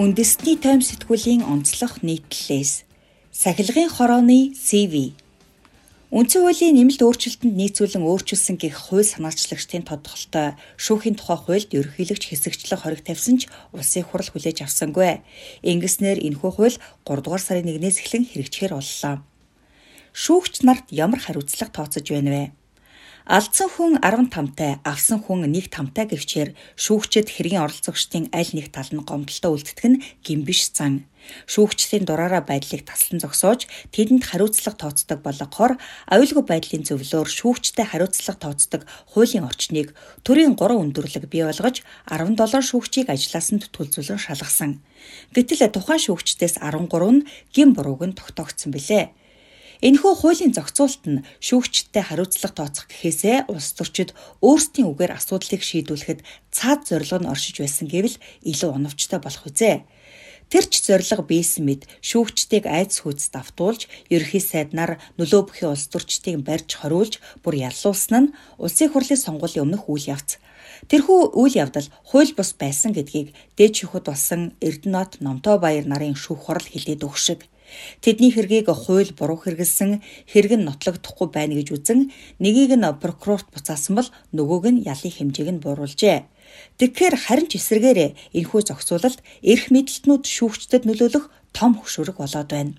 Үндэсний тойм сэтгүүлийн онцлог нийтлэлээс сахилгын хорооны CV Үндсэн хуулийн нэмэлт өөрчлөлтөнд нийцүүлэн өөрчилсөн гэх хууль санаачлагчдын тодголтой шүүхийн тухай хуульд ерөнхийлөгч хэсэгчлэг хориг тавьсан ч улсын хурал хүлээж авсангүй. Ингэснээр энэхүү хууль 3 дугаар сарын 1-ээс эхлэн хэрэгжихээр боллоо. Шүүгч нарт ямар хариуцлага тооцож байна вэ? Алдсан хүн 15-тай, авсан хүн 1 тамтай гэвчээр шүүгчэд хэргийн оролцогчдын аль нэг тал нь гомдолтой үлддэг нь гимбиш зан. Шүүгчдийн дураараа байдлыг таслан зогсоож тэдэнд хариуцлага тооцдог болгохоор аюулгүй байдлын зөвлөөр шүүгчтэй хариуцлага тооцдог хуулийн орчныг төрийн 3 өндөрлөг бий болгож 17 шүүгчийг ажлаасанд түлзүүлэн шалгасан. Гэтэл тухайн шүүгчдээс 13 нь гин бурууг нь тогтоогдсон билээ. Энэхүү хуулийн зохицуулт нь шүүгчдтэй хариуцлага тооцох гэхээсээ улс төрчид өөрсдийн үгээр асуудлыг шийдвэрлэхэд цаад зорилго нь оршиж байсан гэвэл илүү оновчтой болох үзье. Тэр ч зориг бийсэн мэд шүүгчдийг айц хүйц давтуулж ерхий сайднаар нөлөө бүхий улс төрчдийг барьж хориулж бүр яллуулсан нь улсын хурлын сонгуулийн өмнөх үйл явц. Тэрхүү үйл явдал хууль бус байсан гэдгийг дээд шүүхэд болсон Эрдэнэт Номтой Баяр нарын шүүх хурал хэлээд өгөх шиг Тэдний хэргийг хууль буруу хэрэгэлсэн, хэрэг нь нотлогдохгүй байна гэж үзэн нэгийг нь прокурорт буцаасан бол нөгөөг нь ялын хэмжээг нь бууруулжээ. Тэгэхээр харин ч эсэргээрээ энэхүү зохицуулалт эрх мэдэлтнүүд шүүгчдэд нөлөөлөх том хөшүүрэг болоод байна.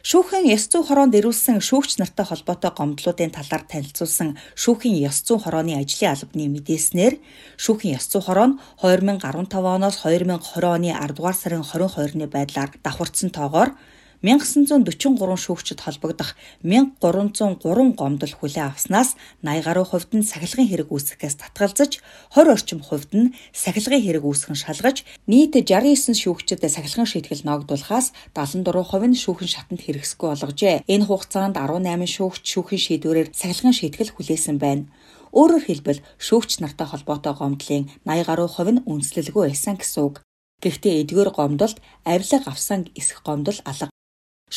Шүүхэн ёс зүйн хороонд ирүүлсэн шүүгч нартай холбоотой гомдлуудын талаар танилцуулсан шүүхийн ёс зүйн хорооны ажлын албаны мэдээснээр шүүхийн ёс зүйн хороо нь 2015 оноос 2020 оны 10 дугаар сарын 22-ны байдлаар давхурдсан тоогоор 1943 шүүгчд холбогдох 1303 гомдол хүлээн авснаас 80 гаруй хувьд нь сахилгын хэрэг үүсгэхээс татгалзаж 20 орчим хувьд нь сахилгын хэрэг үүсгэн шалгаж нийт 69 шүүгчдэд сахилгын шийтгэл ногдуулахаас 74% нь шүүхэн шатанд хэрэгсэхгүй болгожээ. Энэ хугацаанд 18 шүүгч шүүхийн шийдвэрээр сахилгын шийтгэл хүлээсэн байна. Өөрөөр хэлбэл шүүгч нартай холбоотой гомдлын 80 гаруй хувь нь үнслэлгүй байсан гэсэн үг. Гэхдээ эдгээр гомдолд авилга авсан эсэх гомдол алга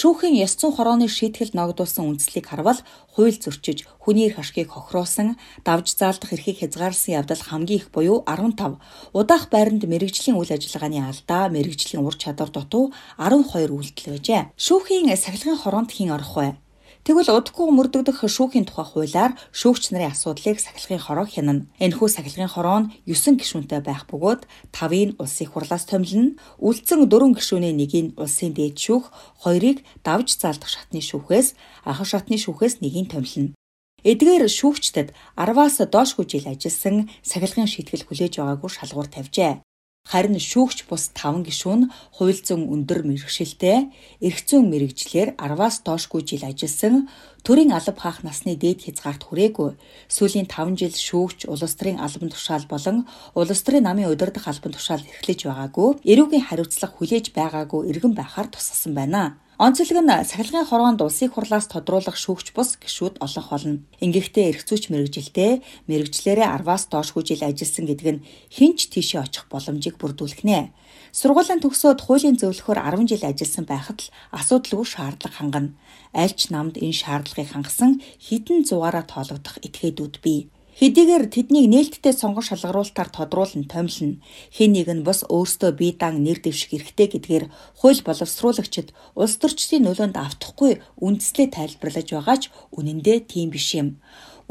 Шүүхийн ёс зүйн хорооны шийтгэл ногдуулсан үндслийг харвал хууль зөрчиж, хүний эрх ашгийг хохироосон, давж заалдах эрхийг хязгаарласан явдал хамгийн их буюу 15, удаах байранд мэрэгжлийн үйл ажиллагааны алдаа, мэрэгжлийн ур чадвар дутуу 12 үйлдэл байжээ. Шүүхийн сахилгын хороонд хийн орох вэ? Тэгвэл удахгүй мөрдөгдөх шүүхийн тухай хуулиар шүүгч нарын асуудлыг сахилгын хороо хянана. Энэхүү сахилгын хороо нь 9 гишүүнтэй байх бөгөөд 5-ыг улсын хурлаас томилно, үлдсэн 4 гишүүний нэгийг улсын дээд шүүх, 2-ыг давж заалдах шатны шүүхээс, ахуй шатны шүүхээс нэгийг томилно. Эдгээр шүүгчдэд 10-аас доошгүй жил ажилласан сахилгын шийтгэл хүлээж байгаагүй шалгуур тавьжээ. Харин шүүгч бус 5 гишүүн хууль зүйн өндөр мэрэгшилтэй эрх зүйн мэрэгжлэр 10-аас доошгүй жил ажилласан төрийн алба хаах насны дээд хязгаарт хүрээгүй сүүлийн 5 жил шүүгч улс төрийн албан тушаал болон улс төрийн намын удирдах албан тушаал эрхлэж байгаагүй эрүүгийн хариуцлага хүлээж байгаагүй иргэн байхаар тусгасан байна. Онцлог нь сахилгын хороонд улсын хурлаас тодруулах шүүгч бус гишүүд олонх болно. Ингэхдээ эрх зүйч мэрэгжилтэй мэрэгчлэрээ 10-аас доошгүй жил ажилласан гэдэг нь хинч тийшээ очих боломжийг бүрдүүлэх нэ. Сургуулийн төгсөөд хуулийн зөвлөхөөр 10 жил ажилласан байхад л асуудалгүй шаардлага хангана. Аль ч намд энэ шаардлагыг хангасан хідэн зугаараа тоологдох этгээдүүд бий. Хэдийгээр тэднийг нээлттэй сонгон шалгаруулалтаар тодруулан томилно. Хэн нэг нь бас өөртөө бие даан нэр дэвших эрхтэй гэдгээр хууль боловсруулагчид улс төрчдийн нөлөөнд автахгүй үндслээ тайлбарлаж байгаа ч үнэн дээр тийм биш юм.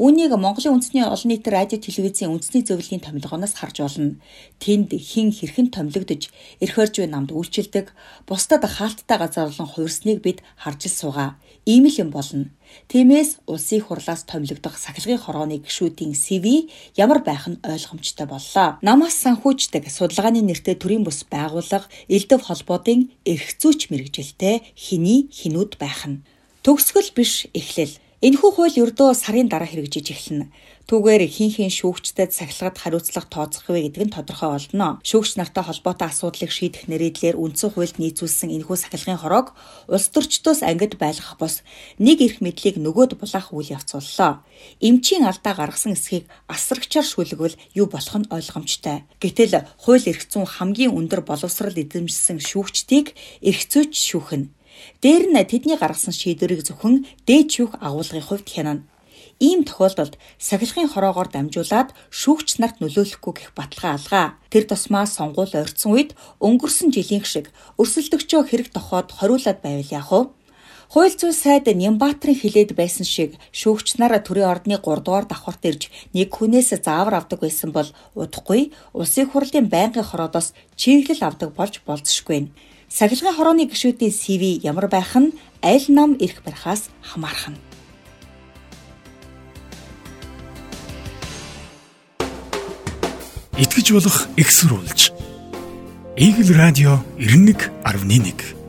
Үүнийг Монголын үндэсний олон нийтийн радио телевизийн үндэсний зөвлөлийн томилгоноос харж болно. Тэнд хэн хэрхэн томилогдож, эрх буй намд үйлчилдэг, бусдад хаалттай газар болон хувирсныг бид харж л суугаа. Ийм л юм болно. Тиймээс улсын хурлаас томилогдох сахилгын хорооны гишүүдийн CV ямар байх нь ойлгомжтой боллоо. Намаас санхүүждэг судалгааны нэртэй төрийн бус байгууллага элдв холбоодын эрх зүйч мэрэгжилтэй хэний хинүүд байх нь. Төгсгөл биш эхлэл Энэхүү хууль ердөө сарын дараа хэрэгжиж эхэлнэ. Түүгээр хин хин шүүгчдэд сахилгад хариуцлага тооцох вэ гэдэг нь тодорхой болно. Шүүгч нартай холбоотой асуудлыг шийдэх нэрийдлэр үндсэн хуульд нийцүүлсэн энэхүү сахилгын хороог улс төрчдөөс ангид байлгах бос нэг эрх мэдлийг нөгөөд булаах үйл явц боллоо. Эмчийн алдаа гаргасан эсхийг асрагчаар шүлгвэл юу болох нь ойлгомжтой. Гэтэл хууль эрх зүйн хамгийн өндөр боловсрал эзэмшсэн шүүгчдийг эрх зүйч шүүхнэ Дээр нь тэдний гаргасан шийдвэрийг зөвхөн дээд шүүх агуулгын хувьд хянана. ийм тохиолдолд сахилгын хороогоор дамжуулаад шүүгч нарт нөлөөлөхгүй гэх баталгаа алгаа. Тэр тусмаа сонгуул ойрцсон үед өнгөрсөн жилийн шиг өрсөлдөгчөө хэрэг тохоод хориулаад байвал яах вэ? Хууль зүйн сайд Нямбаатрын хилээд байсан шиг шүүгч нар төрийн ордны 3 дугаар давхарт ирж нэг хүнээс заавар авдаг байсан бол удахгүй улсын хурлын байнгын хороодоос чиглэл авдаг болж болзошгүй. Сахилгын хорооны гишүүдийн CV ямар байх нь аль нам ирэх барихаас хамаарх нь. Итгэж болох экссурулж. Игэл радио 91.1